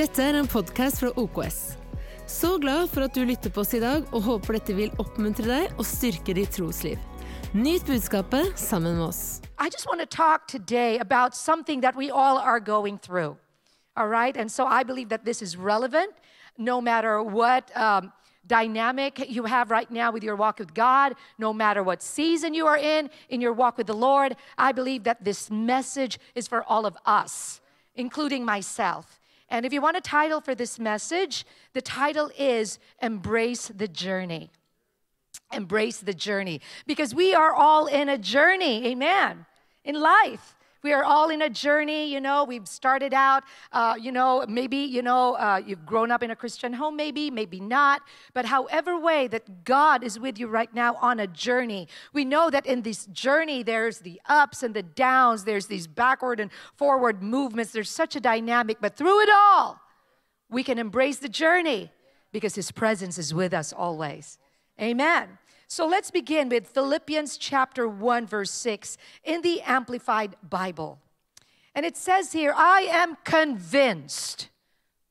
Dette er en podkast fra OKS. Så glad for at du lytter på oss i dag, og håper dette vil oppmuntre deg og styrke ditt trosliv. Nyt budskapet sammen med oss. I just want to talk today about something that we all are going through. All right? And so I believe that this is relevant no matter what um, dynamic you have right now with your walk with God, no matter what season you are in in your walk with the Lord. I believe that this message is for all of us, including myself. And if you want a title for this message, the title is Embrace the Journey. Embrace the journey. Because we are all in a journey, amen, in life. We are all in a journey, you know. We've started out, uh, you know, maybe, you know, uh, you've grown up in a Christian home, maybe, maybe not. But however way that God is with you right now on a journey, we know that in this journey, there's the ups and the downs, there's these backward and forward movements. There's such a dynamic, but through it all, we can embrace the journey because His presence is with us always. Amen. So let's begin with Philippians chapter 1, verse 6 in the Amplified Bible. And it says here, I am convinced.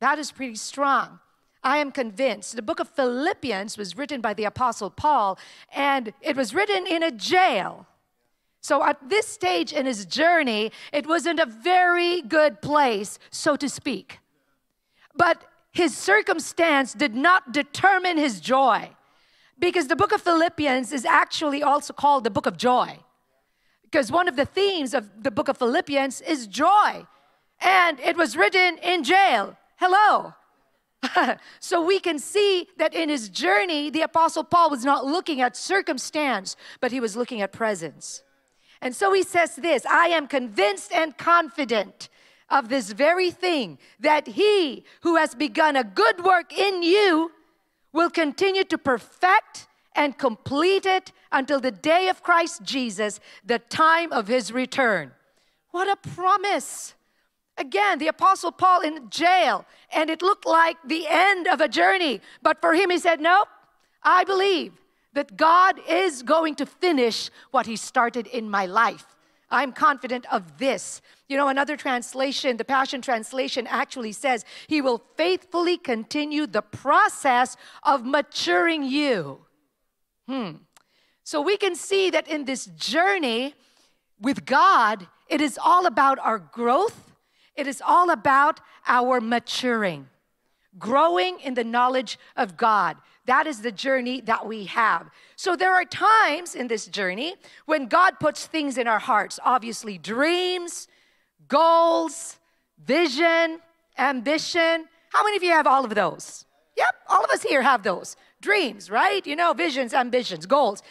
That is pretty strong. I am convinced. The book of Philippians was written by the Apostle Paul, and it was written in a jail. So at this stage in his journey, it wasn't a very good place, so to speak. But his circumstance did not determine his joy. Because the book of Philippians is actually also called the book of joy. Because one of the themes of the book of Philippians is joy. And it was written in jail. Hello. so we can see that in his journey, the Apostle Paul was not looking at circumstance, but he was looking at presence. And so he says this I am convinced and confident of this very thing that he who has begun a good work in you will continue to perfect and complete it until the day of Christ Jesus, the time of his return. What a promise! Again, the Apostle Paul in jail, and it looked like the end of a journey. But for him, he said, Nope, I believe that God is going to finish what he started in my life. I'm confident of this. You know, another translation, the Passion Translation actually says, He will faithfully continue the process of maturing you. Hmm. So we can see that in this journey with God, it is all about our growth, it is all about our maturing, growing in the knowledge of God. That is the journey that we have. So there are times in this journey when God puts things in our hearts, obviously, dreams, goals, vision, ambition. How many of you have all of those? Yep, all of us here have those. Dreams, right? You know, visions, ambitions, goals.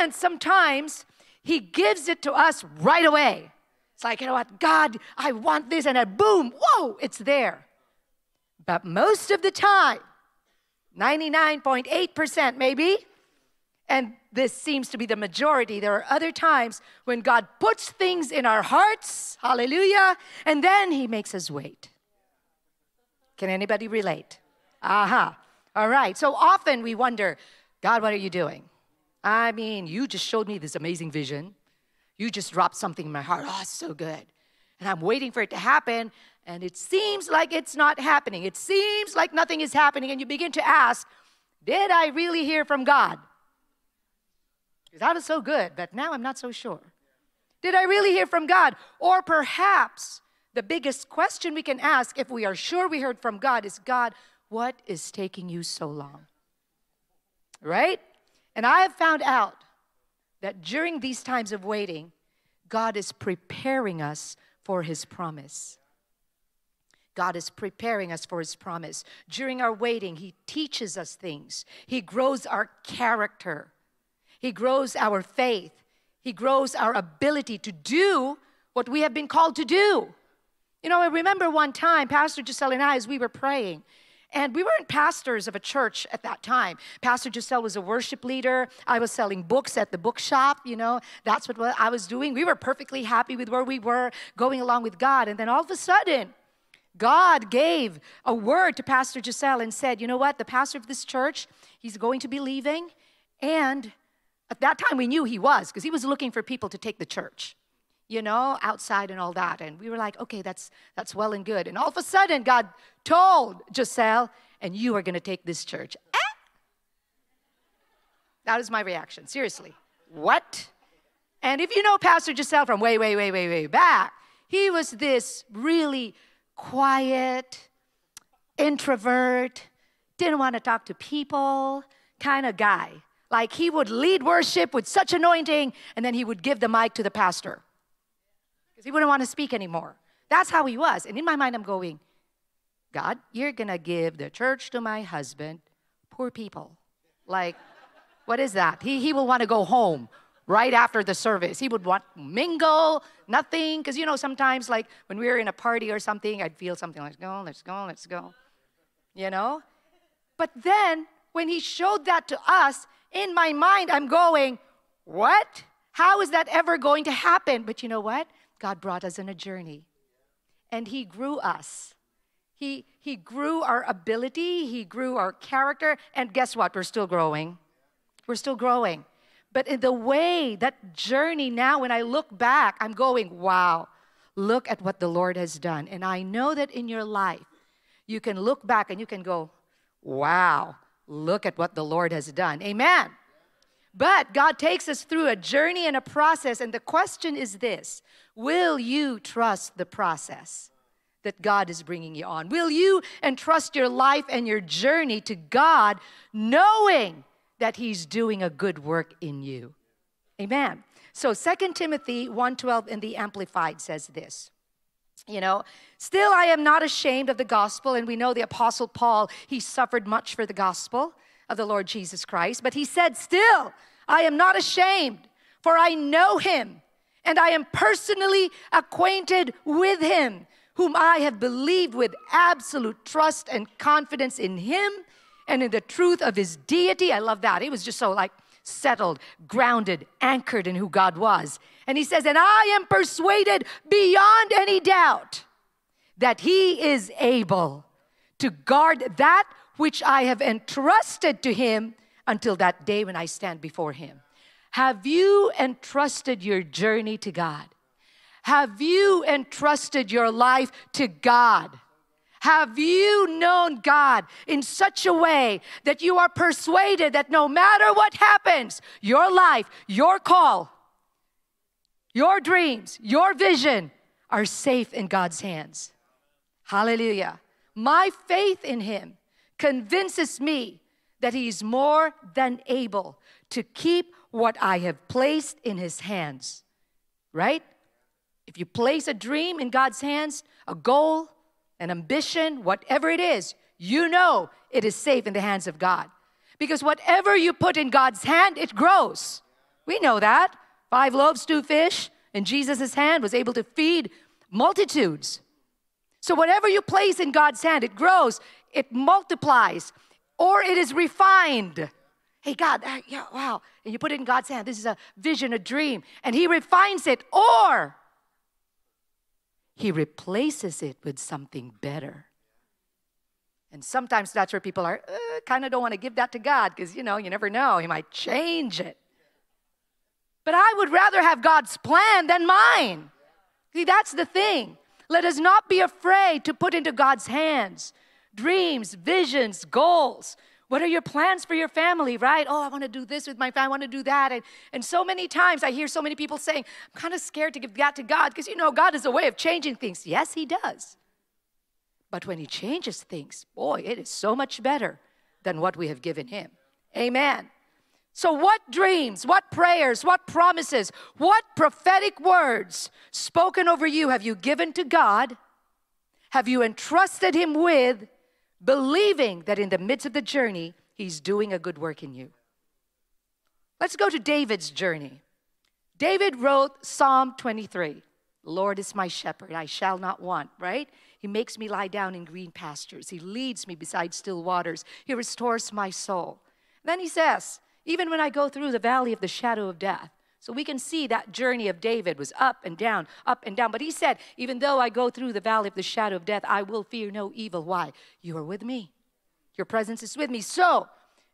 And sometimes He gives it to us right away. It's like, you know what, God, I want this, and then boom, whoa, it's there. But most of the time, 99.8% maybe, and this seems to be the majority. There are other times when God puts things in our hearts, hallelujah, and then He makes us wait. Can anybody relate? Aha. All right. So often we wonder, God, what are you doing? I mean, you just showed me this amazing vision. You just dropped something in my heart. Oh, so good. And I'm waiting for it to happen, and it seems like it's not happening. It seems like nothing is happening, and you begin to ask, Did I really hear from God? That was so good, but now I'm not so sure. Did I really hear from God? Or perhaps the biggest question we can ask if we are sure we heard from God is God, what is taking you so long? Right? And I have found out that during these times of waiting, God is preparing us for His promise. God is preparing us for His promise. During our waiting, He teaches us things, He grows our character. He grows our faith. He grows our ability to do what we have been called to do. You know, I remember one time, Pastor Giselle and I, as we were praying, and we weren't pastors of a church at that time. Pastor Giselle was a worship leader. I was selling books at the bookshop, you know, that's what I was doing. We were perfectly happy with where we were, going along with God. And then all of a sudden, God gave a word to Pastor Giselle and said, You know what? The pastor of this church, he's going to be leaving, and at that time, we knew he was because he was looking for people to take the church. You know, outside and all that. And we were like, okay, that's, that's well and good. And all of a sudden, God told Giselle, and you are going to take this church. Ah! That is my reaction, seriously. What? And if you know Pastor Giselle from way, way, way, way, way back, he was this really quiet, introvert, didn't want to talk to people kind of guy. Like he would lead worship with such anointing, and then he would give the mic to the pastor because he wouldn't want to speak anymore. That's how he was. And in my mind, I'm going, God, you're going to give the church to my husband, poor people. Like, what is that? He, he will want to go home right after the service. He would want mingle, nothing. Because, you know, sometimes, like when we were in a party or something, I'd feel something like, go, let's go, let's go. You know? But then when he showed that to us, in my mind, I'm going, what? How is that ever going to happen? But you know what? God brought us on a journey and he grew us. He, he grew our ability, he grew our character, and guess what? We're still growing. We're still growing. But in the way, that journey now, when I look back, I'm going, wow, look at what the Lord has done. And I know that in your life, you can look back and you can go, wow, look at what the Lord has done. Amen. But God takes us through a journey and a process. And the question is this Will you trust the process that God is bringing you on? Will you entrust your life and your journey to God, knowing that he's doing a good work in you. Amen. So 2 Timothy 1:12 in the amplified says this. You know, still I am not ashamed of the gospel and we know the apostle Paul, he suffered much for the gospel of the Lord Jesus Christ, but he said, "Still I am not ashamed, for I know him and I am personally acquainted with him." Whom I have believed with absolute trust and confidence in him and in the truth of his deity. I love that. He was just so like settled, grounded, anchored in who God was. And he says, And I am persuaded beyond any doubt that he is able to guard that which I have entrusted to him until that day when I stand before him. Have you entrusted your journey to God? Have you entrusted your life to God? Have you known God in such a way that you are persuaded that no matter what happens, your life, your call, your dreams, your vision are safe in God's hands? Hallelujah. My faith in Him convinces me that He is more than able to keep what I have placed in His hands. Right? If you place a dream in God's hands, a goal, an ambition, whatever it is, you know it is safe in the hands of God. Because whatever you put in God's hand, it grows. We know that. Five loaves, two fish, and Jesus' hand was able to feed multitudes. So, whatever you place in God's hand, it grows, it multiplies, or it is refined. Hey, God, uh, yeah, wow. And you put it in God's hand. This is a vision, a dream, and He refines it, or he replaces it with something better. And sometimes that's where people are, uh, kind of don't want to give that to God because, you know, you never know. He might change it. But I would rather have God's plan than mine. See, that's the thing. Let us not be afraid to put into God's hands dreams, visions, goals. What are your plans for your family, right? Oh, I want to do this with my family, I want to do that. And, and so many times I hear so many people saying, I'm kind of scared to give that to God because you know, God is a way of changing things. Yes, He does. But when He changes things, boy, it is so much better than what we have given Him. Amen. So, what dreams, what prayers, what promises, what prophetic words spoken over you have you given to God? Have you entrusted Him with? Believing that in the midst of the journey, He's doing a good work in you. Let's go to David's journey. David wrote Psalm 23 Lord is my shepherd, I shall not want, right? He makes me lie down in green pastures. He leads me beside still waters. He restores my soul. Then he says, Even when I go through the valley of the shadow of death, so we can see that journey of David was up and down, up and down. But he said, Even though I go through the valley of the shadow of death, I will fear no evil. Why? You are with me. Your presence is with me. So,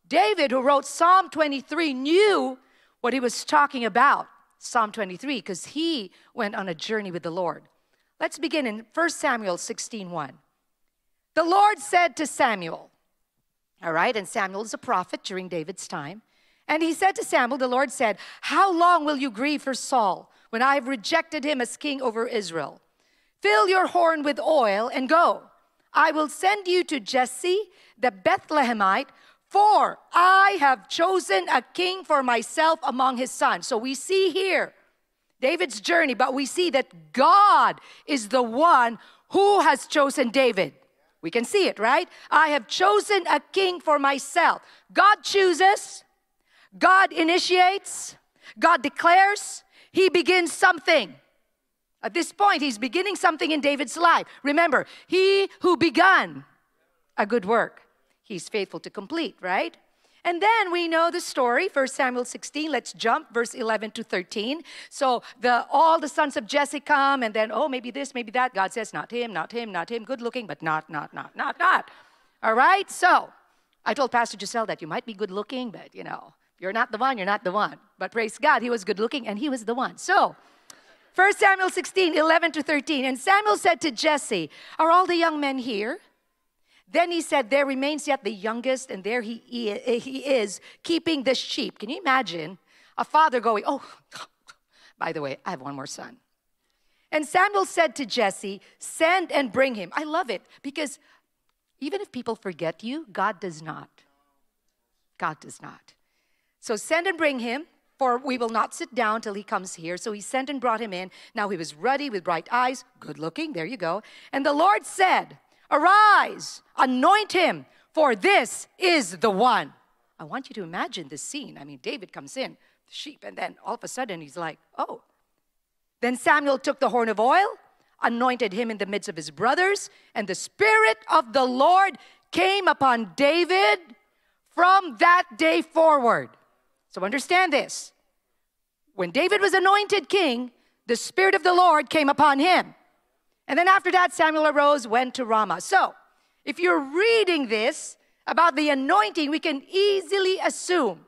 David, who wrote Psalm 23, knew what he was talking about. Psalm 23 because he went on a journey with the Lord. Let's begin in 1 Samuel 16:1. The Lord said to Samuel, all right, and Samuel is a prophet during David's time. And he said to Samuel, the Lord said, How long will you grieve for Saul when I have rejected him as king over Israel? Fill your horn with oil and go. I will send you to Jesse the Bethlehemite, for I have chosen a king for myself among his sons. So we see here David's journey, but we see that God is the one who has chosen David. We can see it, right? I have chosen a king for myself. God chooses, God initiates, God declares, He begins something. At this point, He's beginning something in David's life. Remember, He who begun a good work, He's faithful to complete, right? And then we know the story, 1 Samuel 16. Let's jump, verse 11 to 13. So the all the sons of Jesse come, and then, oh, maybe this, maybe that. God says, not him, not him, not him. Good looking, but not, not, not, not, not. All right? So I told Pastor Giselle that you might be good looking, but you know, you're not the one, you're not the one. But praise God, he was good looking and he was the one. So 1 Samuel 16, 11 to 13. And Samuel said to Jesse, Are all the young men here? Then he said, There remains yet the youngest, and there he, eh, he is keeping the sheep. Can you imagine a father going, Oh, by the way, I have one more son. And Samuel said to Jesse, Send and bring him. I love it because even if people forget you, God does not. God does not. So send and bring him, for we will not sit down till he comes here. So he sent and brought him in. Now he was ruddy with bright eyes, good looking. There you go. And the Lord said, Arise, anoint him, for this is the one. I want you to imagine this scene. I mean, David comes in, the sheep, and then all of a sudden he's like, oh. Then Samuel took the horn of oil, anointed him in the midst of his brothers, and the Spirit of the Lord came upon David from that day forward. So understand this. When David was anointed king, the Spirit of the Lord came upon him. And then after that, Samuel arose, went to Ramah. So, if you're reading this about the anointing, we can easily assume,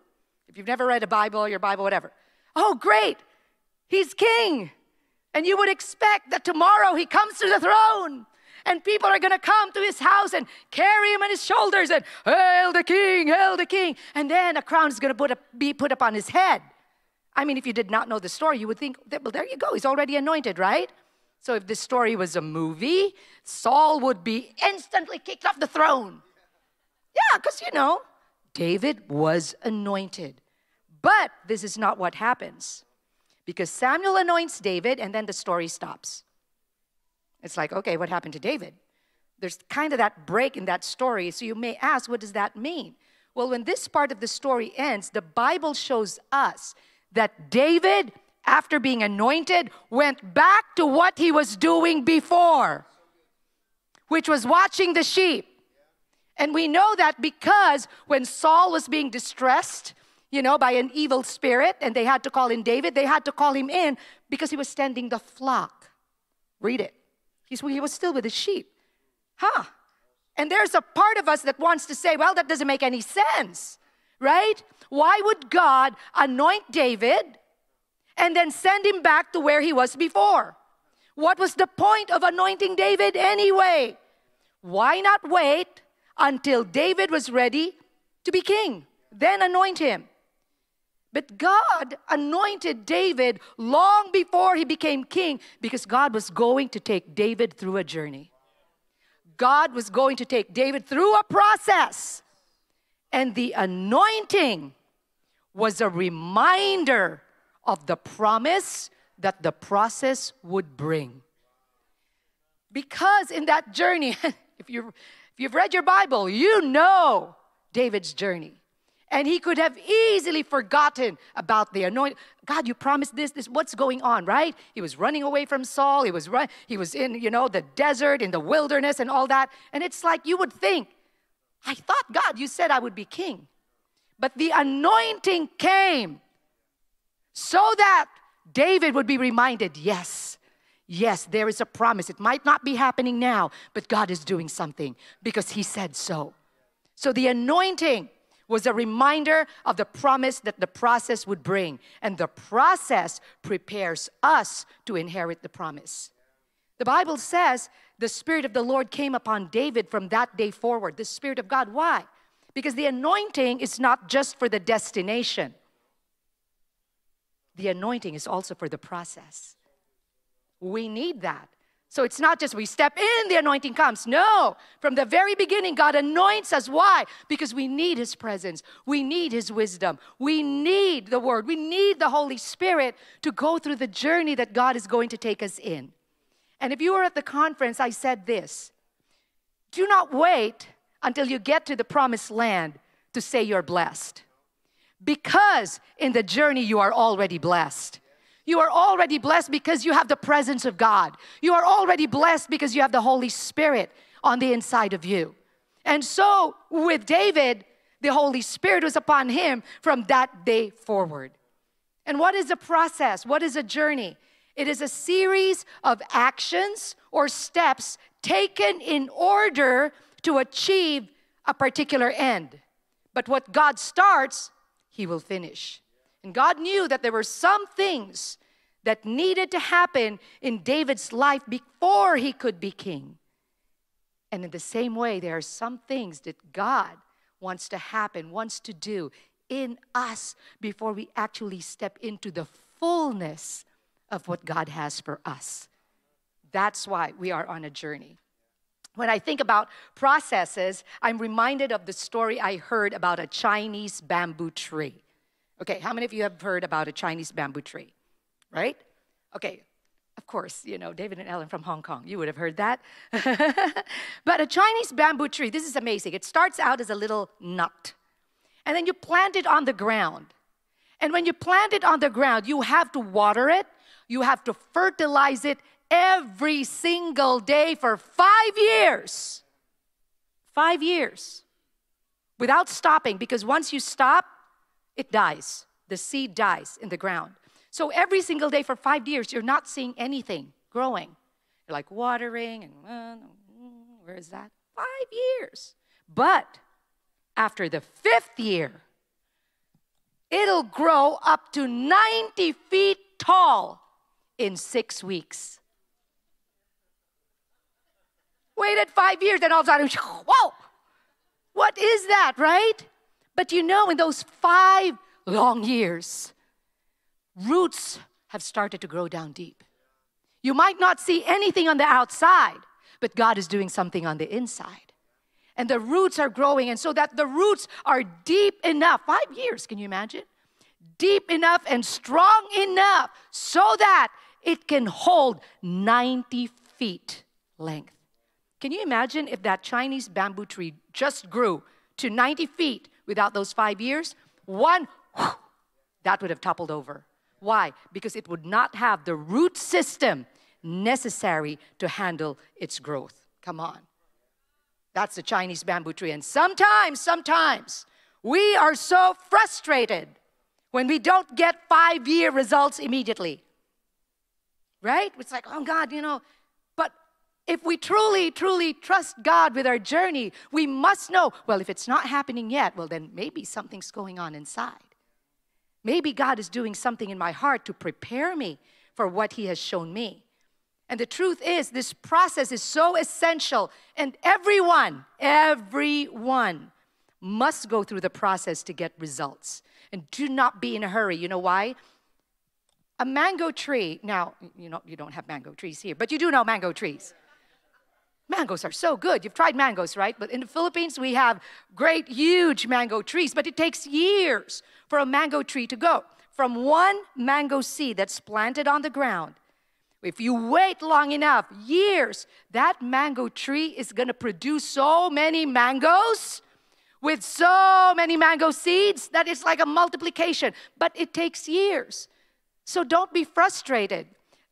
if you've never read a Bible your Bible, whatever, oh, great, he's king. And you would expect that tomorrow he comes to the throne and people are going to come to his house and carry him on his shoulders and hail the king, hail the king. And then a crown is going to be put upon his head. I mean, if you did not know the story, you would think, well, there you go, he's already anointed, right? So if this story was a movie, Saul would be instantly kicked off the throne. Yeah, because you know, David was anointed. But this is not what happens. Because Samuel anoints David and then the story stops. It's like, okay, what happened to David? There's kind of that break in that story. So you may ask, what does that mean? Well, when this part of the story ends, the Bible shows us that David after being anointed, went back to what he was doing before, which was watching the sheep. And we know that because when Saul was being distressed, you know, by an evil spirit, and they had to call in David, they had to call him in because he was tending the flock. Read it. He's, he was still with his sheep. Huh. And there's a part of us that wants to say, well, that doesn't make any sense, right? Why would God anoint David and then send him back to where he was before. What was the point of anointing David anyway? Why not wait until David was ready to be king? Then anoint him. But God anointed David long before he became king because God was going to take David through a journey. God was going to take David through a process. And the anointing was a reminder of the promise that the process would bring. Because in that journey, if, you if you've read your Bible, you know David's journey. And he could have easily forgotten about the anointing. God, you promised this, this, what's going on, right? He was running away from Saul. He was run, he was in, you know, the desert, in the wilderness, and all that. And it's like you would think, I thought, God, you said I would be king. But the anointing came so that David would be reminded yes, yes, there is a promise. It might not be happening now, but God is doing something because He said so. So the anointing was a reminder of the promise that the process would bring. And the process prepares us to inherit the promise. The Bible says the Spirit of the Lord came upon David from that day forward. The Spirit of God. Why? Because the anointing is not just for the destination, the anointing is also for the process. We need that. So it's not just we step in, the anointing comes. No, from the very beginning, God anoints us. Why? Because we need His presence. We need His wisdom. We need the Word. We need the Holy Spirit to go through the journey that God is going to take us in. And if you were at the conference, I said this do not wait until you get to the promised land to say you're blessed. Because in the journey, you are already blessed. You are already blessed because you have the presence of God. You are already blessed because you have the Holy Spirit on the inside of you. And so, with David, the Holy Spirit was upon him from that day forward. And what is a process? What is a journey? It is a series of actions or steps taken in order to achieve a particular end. But what God starts, He will finish. And God knew that there were some things that needed to happen in David's life before he could be king. And in the same way, there are some things that God wants to happen, wants to do in us before we actually step into the fullness of what God has for us. That's why we are on a journey. When I think about processes, I'm reminded of the story I heard about a Chinese bamboo tree. Okay, how many of you have heard about a Chinese bamboo tree? Right? Okay, of course, you know, David and Ellen from Hong Kong, you would have heard that. but a Chinese bamboo tree, this is amazing. It starts out as a little nut, and then you plant it on the ground. And when you plant it on the ground, you have to water it, you have to fertilize it every single day for five years. Five years without stopping, because once you stop, it dies. The seed dies in the ground. So every single day for five years, you're not seeing anything growing. You're like watering, and uh, where is that? Five years. But after the fifth year, it'll grow up to 90 feet tall in six weeks. Waited five years, and all of a sudden, whoa, what is that, right? But you know, in those five long years, roots have started to grow down deep. You might not see anything on the outside, but God is doing something on the inside. And the roots are growing, and so that the roots are deep enough. Five years, can you imagine? Deep enough and strong enough so that it can hold 90 feet length. Can you imagine if that Chinese bamboo tree just grew to 90 feet without those five years? One, that would have toppled over. Why? Because it would not have the root system necessary to handle its growth. Come on. That's the Chinese bamboo tree. And sometimes, sometimes, we are so frustrated when we don't get five year results immediately. Right? It's like, oh God, you know, if we truly, truly trust God with our journey, we must know well, if it's not happening yet, well, then maybe something's going on inside. Maybe God is doing something in my heart to prepare me for what He has shown me. And the truth is, this process is so essential, and everyone, everyone must go through the process to get results. And do not be in a hurry. You know why? A mango tree, now, you know, you don't have mango trees here, but you do know mango trees. Mangoes are so good. You've tried mangoes, right? But in the Philippines, we have great, huge mango trees, but it takes years for a mango tree to go. From one mango seed that's planted on the ground, if you wait long enough, years, that mango tree is gonna produce so many mangoes with so many mango seeds that it's like a multiplication, but it takes years. So don't be frustrated.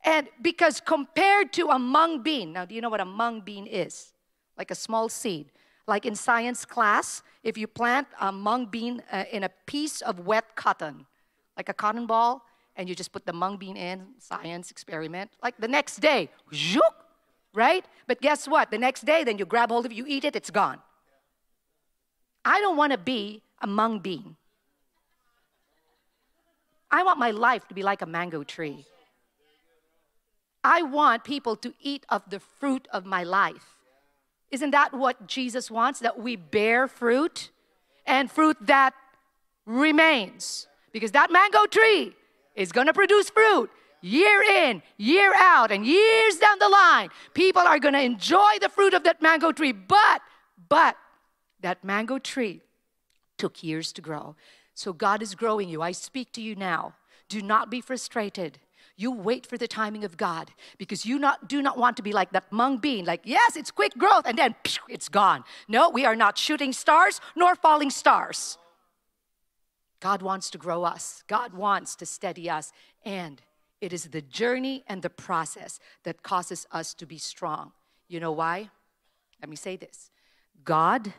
And because compared to a mung bean, now do you know what a mung bean is? Like a small seed. Like in science class, if you plant a mung bean uh, in a piece of wet cotton, like a cotton ball, and you just put the mung bean in, science experiment, like the next day, zook, right? But guess what? The next day, then you grab hold of it, you eat it, it's gone. I don't want to be a mung bean. I want my life to be like a mango tree. I want people to eat of the fruit of my life. Isn't that what Jesus wants? That we bear fruit and fruit that remains. Because that mango tree is going to produce fruit year in, year out, and years down the line. People are going to enjoy the fruit of that mango tree. But, but, that mango tree took years to grow. So God is growing you. I speak to you now. Do not be frustrated. You wait for the timing of God because you not, do not want to be like that mung bean, like, yes, it's quick growth, and then it's gone. No, we are not shooting stars nor falling stars. God wants to grow us, God wants to steady us, and it is the journey and the process that causes us to be strong. You know why? Let me say this God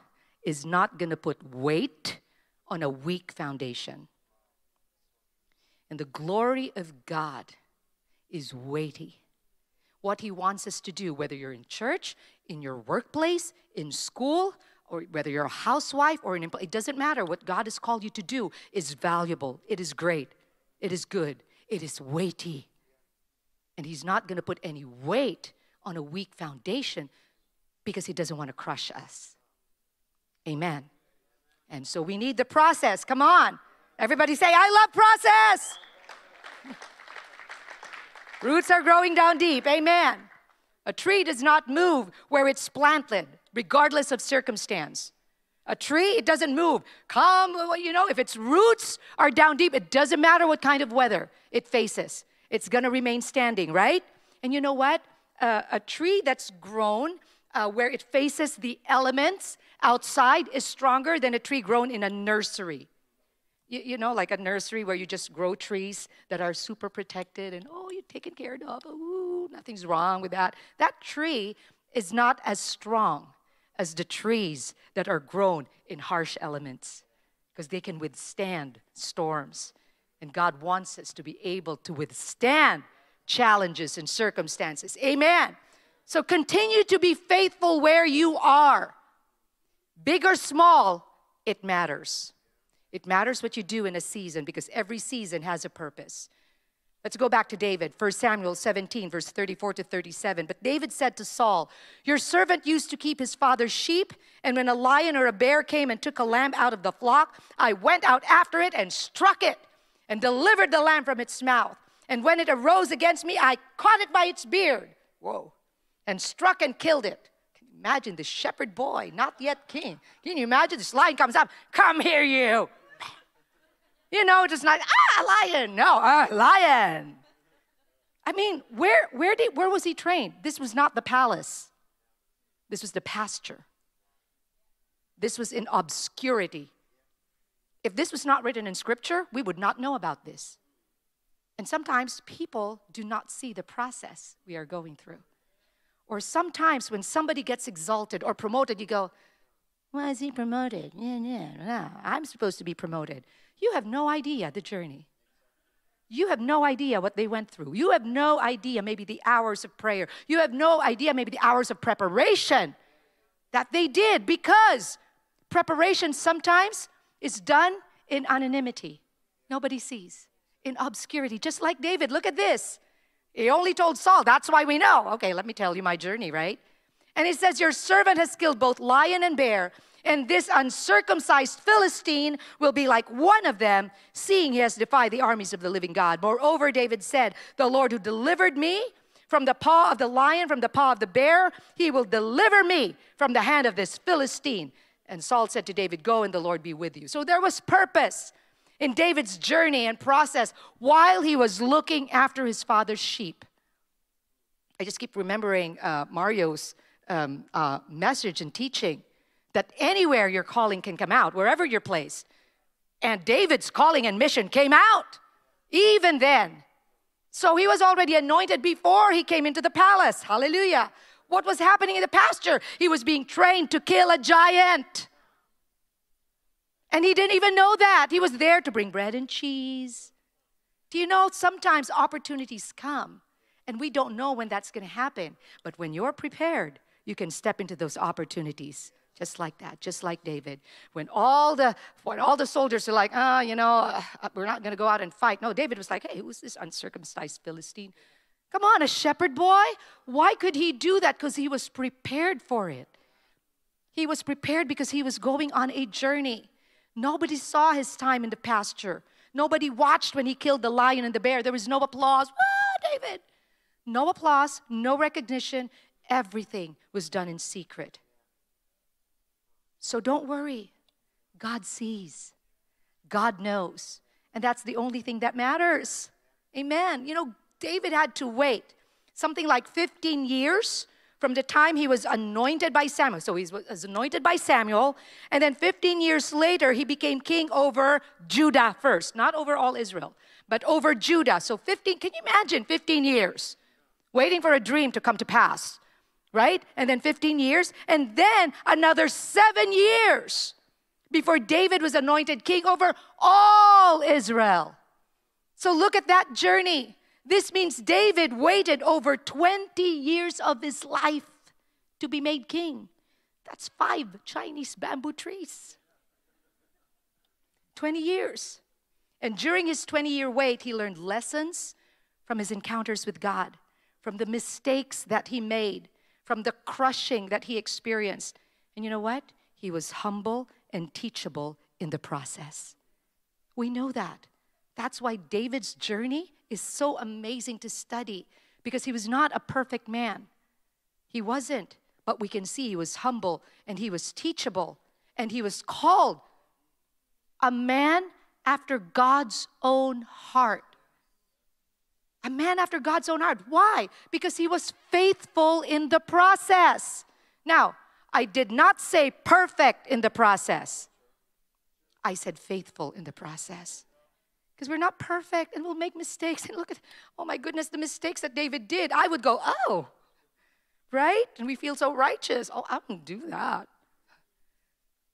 is not going to put weight on a weak foundation. And the glory of God is weighty. What He wants us to do, whether you're in church, in your workplace, in school, or whether you're a housewife or an employee, it doesn't matter. What God has called you to do is valuable, it is great, it is good, it is weighty. And He's not going to put any weight on a weak foundation because He doesn't want to crush us. Amen. And so we need the process. Come on. Everybody say, I love process. Roots are growing down deep. Amen. A tree does not move where it's planted, regardless of circumstance. A tree, it doesn't move. Come, you know, if its roots are down deep, it doesn't matter what kind of weather it faces. It's going to remain standing, right? And you know what? Uh, a tree that's grown uh, where it faces the elements outside is stronger than a tree grown in a nursery. You, you, know, like a nursery where you just grow trees that are super protected and, oh, you're taken care of. Ooh, nothing's wrong with that. That tree is not as strong as the trees that are grown in harsh elements because they can withstand storms. And God wants us to be able to withstand challenges and circumstances. Amen. So continue to be faithful where you are. Big or small, it matters. It matters what you do in a season because every season has a purpose. Let's go back to David, 1 Samuel 17, verse 34 to 37. But David said to Saul, Your servant used to keep his father's sheep, and when a lion or a bear came and took a lamb out of the flock, I went out after it and struck it and delivered the lamb from its mouth. And when it arose against me, I caught it by its beard. Whoa. And struck and killed it. Can you imagine the shepherd boy, not yet king? Can you imagine this lion comes up? Come here, you. You know, just not, ah, lion. No, ah, lion. I mean, where, where, did, where was he trained? This was not the palace, this was the pasture. This was in obscurity. If this was not written in scripture, we would not know about this. And sometimes people do not see the process we are going through. Or sometimes when somebody gets exalted or promoted, you go, Why is he promoted? Yeah, yeah, yeah. I'm supposed to be promoted. You have no idea the journey. You have no idea what they went through. You have no idea, maybe the hours of prayer. You have no idea, maybe the hours of preparation that they did because preparation sometimes is done in anonymity. Nobody sees, in obscurity. Just like David, look at this. He only told Saul, that's why we know. Okay, let me tell you my journey, right? And he says, Your servant has killed both lion and bear and this uncircumcised Philistine will be like one of them, seeing he has defied the armies of the living God. Moreover, David said, The Lord who delivered me from the paw of the lion, from the paw of the bear, he will deliver me from the hand of this Philistine. And Saul said to David, Go and the Lord be with you. So there was purpose in David's journey and process while he was looking after his father's sheep. I just keep remembering uh, Mario's um, uh, message and teaching that anywhere your calling can come out, wherever you're placed. And David's calling and mission came out even then. So he was already anointed before he came into the palace. Hallelujah. What was happening in the pasture? He was being trained to kill a giant. And he didn't even know that. He was there to bring bread and cheese. Do you know sometimes opportunities come and we don't know when that's going to happen. But when you're prepared, you can step into those opportunities Just like that, just like David. When all the when all the soldiers are like, ah, oh, you know, uh, we're not going to go out and fight. No, David was like, hey, who's this uncircumcised Philistine? Come on, a shepherd boy. Why could he do that? Because he was prepared for it. He was prepared because he was going on a journey. Nobody saw his time in the pasture. Nobody watched when he killed the lion and the bear. There was no applause. David. No applause, no recognition. Everything was done in secret. So don't worry. God sees, God knows. And that's the only thing that matters. Amen. You know, David had to wait something like 15 years from the time he was anointed by Samuel. So he was anointed by Samuel, and then 15 years later, he became king over Judah first, not over all Israel, but over Judah. So 15, can you imagine 15 years waiting for a dream to come to pass? Right? And then 15 years, and then another seven years before David was anointed king over all Israel. So look at that journey. This means David waited over 20 years of his life to be made king. That's five Chinese bamboo trees. 20 years. And during his 20 year wait, he learned lessons from his encounters with God, from the mistakes that he made, from the crushing that he experienced. And you know what? He was humble and teachable in the process. We know that. That's why David's journey is so amazing to study because he was not a perfect man. He wasn't, but we can see he was humble and he was teachable and he was called a man after God's own heart. A man after God's own heart. Why? Because he was faithful in the process. Now, I did not say perfect in the process. I said faithful in the process. Because we're not perfect and we'll make mistakes. And look at, oh my goodness, the mistakes that David did. I would go, oh, right? And we feel so righteous. Oh, I wouldn't do that.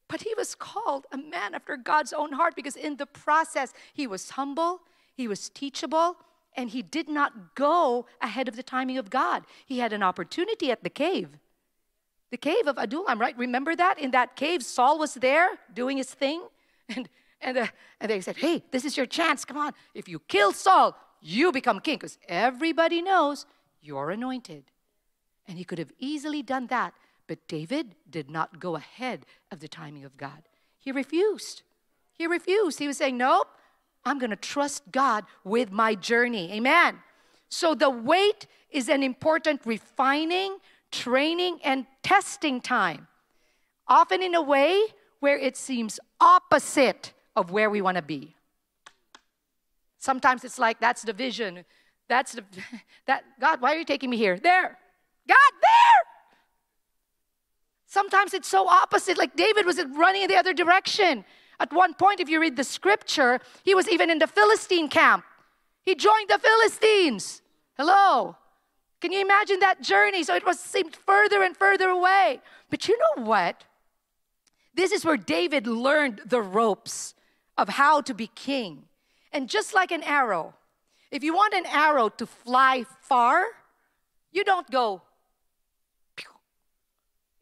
But he was called a man after God's own heart because in the process, he was humble, he was teachable, and he did not go ahead of the timing of God. He had an opportunity at the cave. The cave of Adullam, right? Remember that? In that cave, Saul was there doing his thing. And, and, uh, and they said, Hey, this is your chance. Come on. If you kill Saul, you become king. Because everybody knows you're anointed. And he could have easily done that. But David did not go ahead of the timing of God. He refused. He refused. He was saying, Nope, I'm going to trust God with my journey. Amen. So the wait is an important refining, training, and testing time, often in a way where it seems opposite of where we want to be. Sometimes it's like that's the vision. That's the that God, why are you taking me here? There. God, there. Sometimes it's so opposite, like David was running in the other direction. At one point, if you read the scripture, he was even in the Philistine camp. He joined the Philistines. Hello. Can you imagine that journey? So it was seemed further and further away. But you know what? This is where David learned the ropes of how to be king. And just like an arrow, if you want an arrow to fly far, you don't go.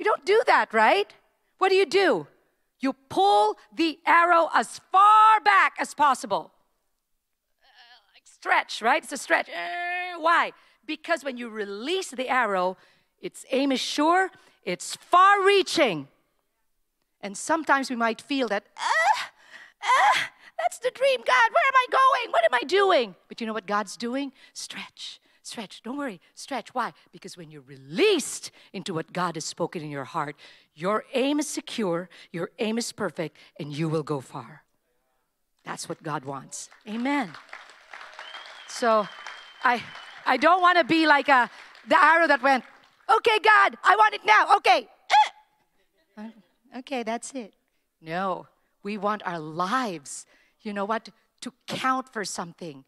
You don't do that, right? What do you do? You pull the arrow as far back as possible. Uh, like stretch, right? It's a stretch. Uh, why? Because when you release the arrow, its aim is sure, it's far reaching. And sometimes we might feel that, ah, ah, that's the dream, God. Where am I going? What am I doing? But you know what God's doing? Stretch, stretch. Don't worry, stretch. Why? Because when you're released into what God has spoken in your heart, your aim is secure, your aim is perfect, and you will go far. That's what God wants. Amen. So I I don't want to be like a the arrow that went, okay, God, I want it now. Okay. Uh, okay, that's it. No, we want our lives, you know what, to count for something.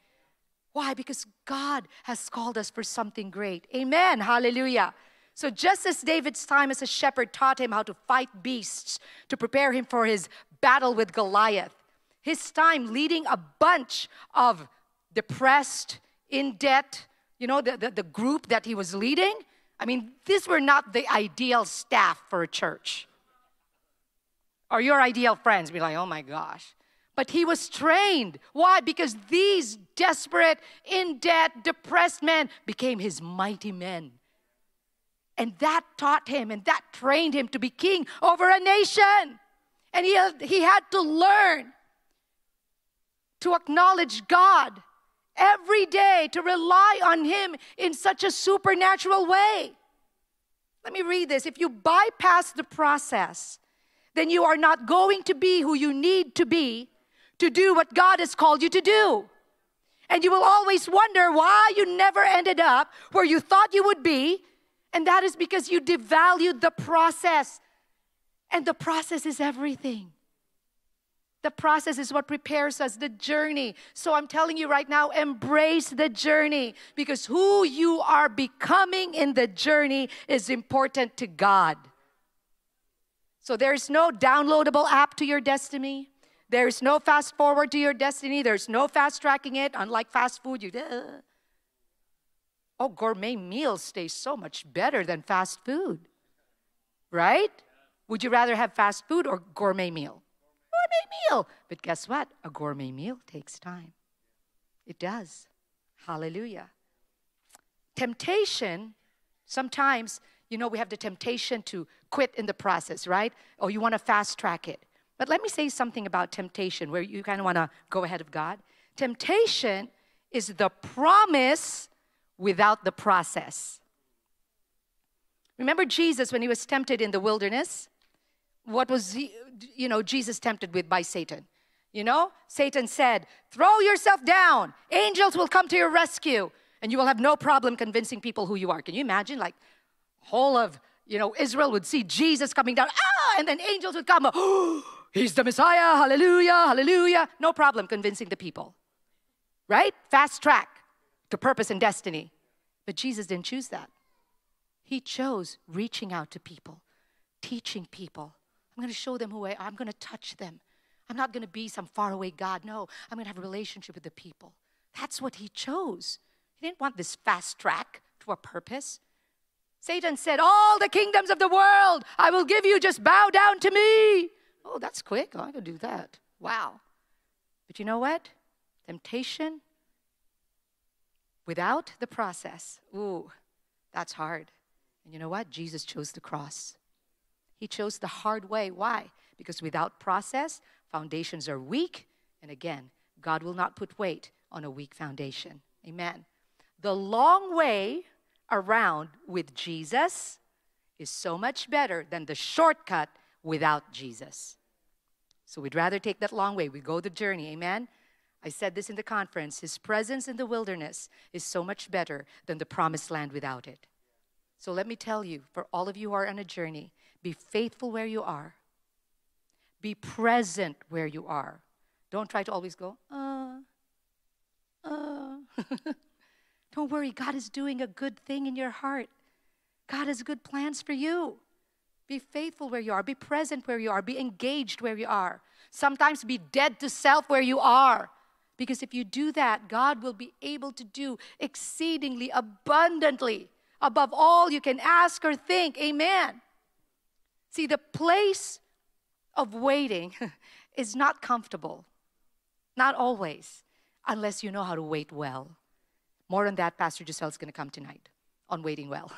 Why? Because God has called us for something great. Amen. Hallelujah. So, just as David's time as a shepherd taught him how to fight beasts to prepare him for his battle with Goliath, his time leading a bunch of depressed, in debt, you know, the, the, the group that he was leading, I mean, these were not the ideal staff for a church. or your ideal friends be like, oh my gosh. But he was trained. Why? Because these desperate, in debt, depressed men became his mighty men. And that taught him and that trained him to be king over a nation. And he, he had to learn to acknowledge God every day, to rely on Him in such a supernatural way. Let me read this. If you bypass the process, then you are not going to be who you need to be to do what God has called you to do. And you will always wonder why you never ended up where you thought you would be. And that is because you devalued the process. And the process is everything. The process is what prepares us, the journey. So I'm telling you right now, embrace the journey because who you are becoming in the journey is important to God. So there's no downloadable app to your destiny. There's no fast forward to your destiny. There's no fast tracking it. Unlike fast food, you. Uh, oh, gourmet meals taste so much better than fast food, right? Would you rather have fast food or gourmet meal? Gourmet meal. But guess what? A gourmet meal takes time. It does. Hallelujah. Temptation, sometimes you know, we have the temptation to quit in the process, right? Or you want to fast track it. But let me say something about temptation where you kind of want to go ahead of God. Temptation is the promise without the process. Remember Jesus when he was tempted in the wilderness? What was he, you know, Jesus tempted with by Satan? You know, Satan said, Throw yourself down, angels will come to your rescue, and you will have no problem convincing people who you are. Can you imagine? Like, whole of you know Israel would see Jesus coming down, ah, and then angels would come. Oh, he's the Messiah, hallelujah, hallelujah. No problem convincing the people. Right? Fast track to purpose and destiny. But Jesus didn't choose that. He chose reaching out to people, teaching people. I'm going to show them who I am. I'm going to touch them. I'm not going to be some faraway God. No, I'm going to have a relationship with the people. That's what he chose. He didn't want this fast track to a purpose. Satan said, All the kingdoms of the world I will give you, just bow down to me. Oh, that's quick. Oh, I can do that. Wow. But you know what? Temptation without the process, ooh, that's hard. And you know what? Jesus chose the cross. He chose the hard way. Why? Because without process, foundations are weak. And again, God will not put weight on a weak foundation. Amen. The long way around with Jesus is so much better than the shortcut without Jesus. So we'd rather take that long way. We go the journey. Amen. I said this in the conference His presence in the wilderness is so much better than the promised land without it. So let me tell you, for all of you who are on a journey, be faithful where you are, be present where you are. Don't try to always go, uh, uh. Don't worry, God is doing a good thing in your heart. God has good plans for you. Be faithful where you are, be present where you are, be engaged where you are. Sometimes be dead to self where you are. Because if you do that, God will be able to do exceedingly abundantly above all you can ask or think. Amen. See, the place of waiting is not comfortable, not always, unless you know how to wait well. More on that, Pastor Giselle is going to come tonight on waiting well.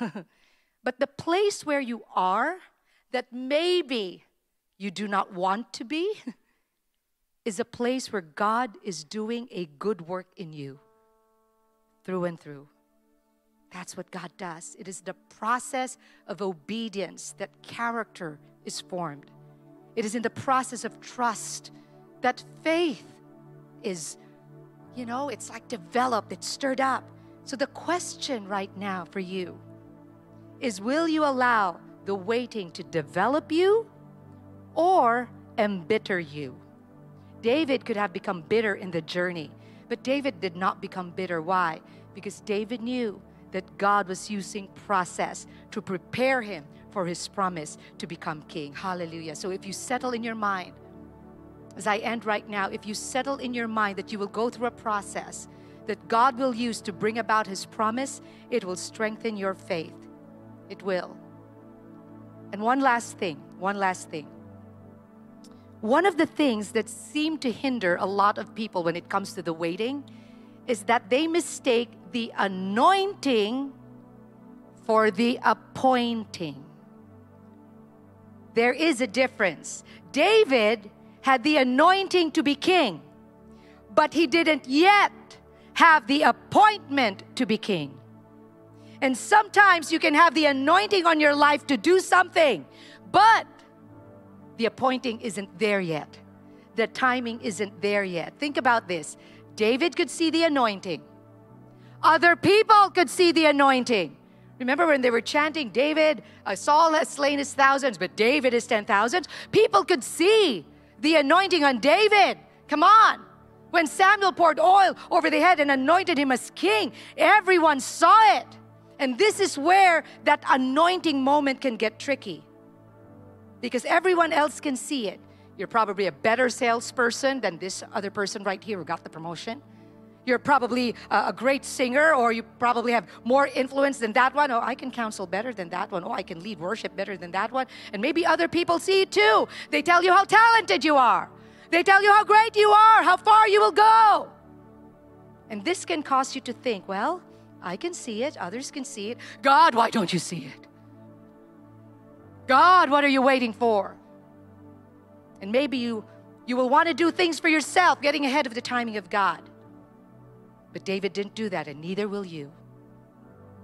but the place where you are that maybe you do not want to be is a place where God is doing a good work in you through and through. That's what God does. It is the process of obedience that character is formed. It is in the process of trust that faith is you know, it's like developed, it's stirred up. So the question right now for you is will you allow the waiting to develop you or embitter you? David could have become bitter in the journey, but David did not become bitter. Why? Because David knew that God was using process to prepare him for his promise to become king. Hallelujah. So if you settle in your mind, as I end right now, if you settle in your mind that you will go through a process that God will use to bring about His promise, it will strengthen your faith. It will. And one last thing, one last thing. One of the things that seem to hinder a lot of people when it comes to the waiting is that they mistake the anointing for the appointing. There is a difference. David had the anointing to be king, but he didn't yet have the appointment to be king. And sometimes you can have the anointing on your life to do something, but the appointing isn't there yet. The timing isn't there yet. Think about this David could see the anointing, other people could see the anointing. Remember when they were chanting, David, Saul has slain his thousands, but David is ten thousands? People could see the anointing on David. Come on. When Samuel poured oil over the head and anointed him as king, everyone saw it. And this is where that anointing moment can get tricky because everyone else can see it. You're probably a better salesperson than this other person right here who got the promotion. You're probably a, great singer, or you probably have more influence than that one. Oh, I can counsel better than that one. Oh, I can lead worship better than that one. And maybe other people see it too. They tell you how talented you are, they tell you how great you are, how far you will go. And this can cause you to think, well, I can see it, others can see it. God, why don't you see it? God, what are you waiting for? And maybe you you will want to do things for yourself, getting ahead of the timing of God. But David didn't do that, and neither will you.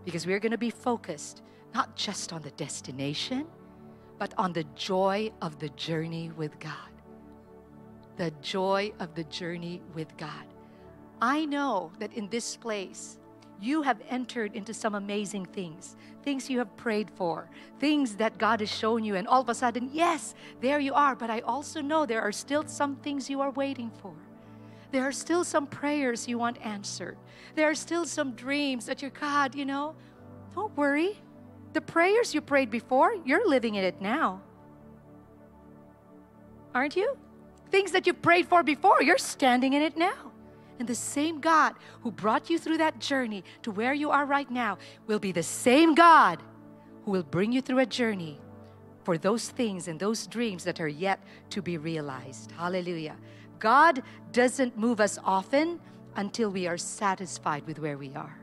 Because we're going to be focused not just on the destination, but on the joy of the journey with God. The joy of the journey with God. I know that in this place, you have entered into some amazing things, things you have prayed for, things that God has shown you, and all of a sudden, yes, there you are. But I also know there are still some things you are waiting for. There are still some prayers you want answered. There are still some dreams that you're, God, you know, don't worry. The prayers you prayed before, you're living in it now. Aren't you? Things that you prayed for before, you're standing in it now. And the same God who brought you through that journey to where you are right now will be the same God who will bring you through a journey for those things and those dreams that are yet to be realized. Hallelujah. God doesn't move us often until we are satisfied with where we are.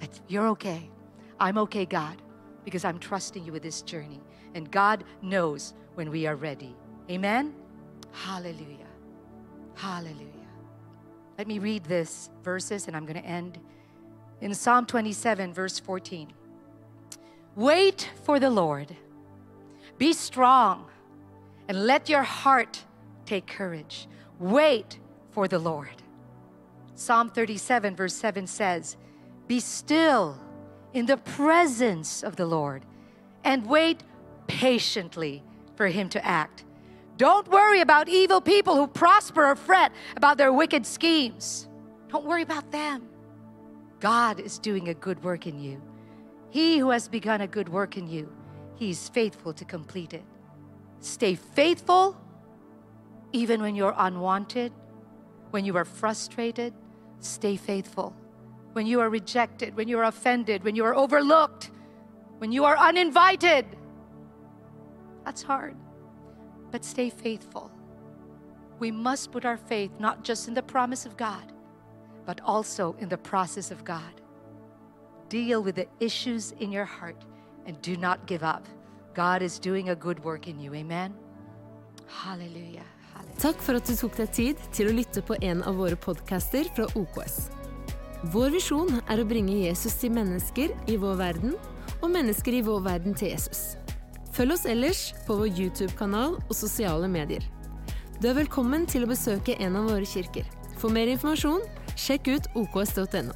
That you're okay. I'm okay, God, because I'm trusting you with this journey. And God knows when we are ready. Amen? Hallelujah. Hallelujah. Let me read this verses and I'm going to end in Psalm 27, verse 14. Wait for the Lord. Be strong and let your heart take courage. Wait for the Lord. Psalm 37, verse 7 says, Be still in the presence of the Lord and wait patiently for him to act. Don't worry about evil people who prosper or fret about their wicked schemes. Don't worry about them. God is doing a good work in you. He who has begun a good work in you, He's faithful to complete it. Stay faithful even when you're unwanted, when you are frustrated. Stay faithful. When you are rejected, when you are offended, when you are overlooked, when you are uninvited. That's hard but stay faithful. We must put our faith not just in the promise of God, but also in the process of God. Deal with the issues in your heart and do not give up. God is doing a good work in you. Amen. Hallelujah. Takk for at du tok deg tid til å lytte på en av våre podcaster fra OKS. Vår visjon er å bringe Jesus til mennesker i vår verden, og mennesker i vår verden til Jesus. Følg oss ellers på vår YouTube-kanal og sosiale medier. Du er velkommen til å besøke en av våre kirker. For mer informasjon, sjekk ut oks.no.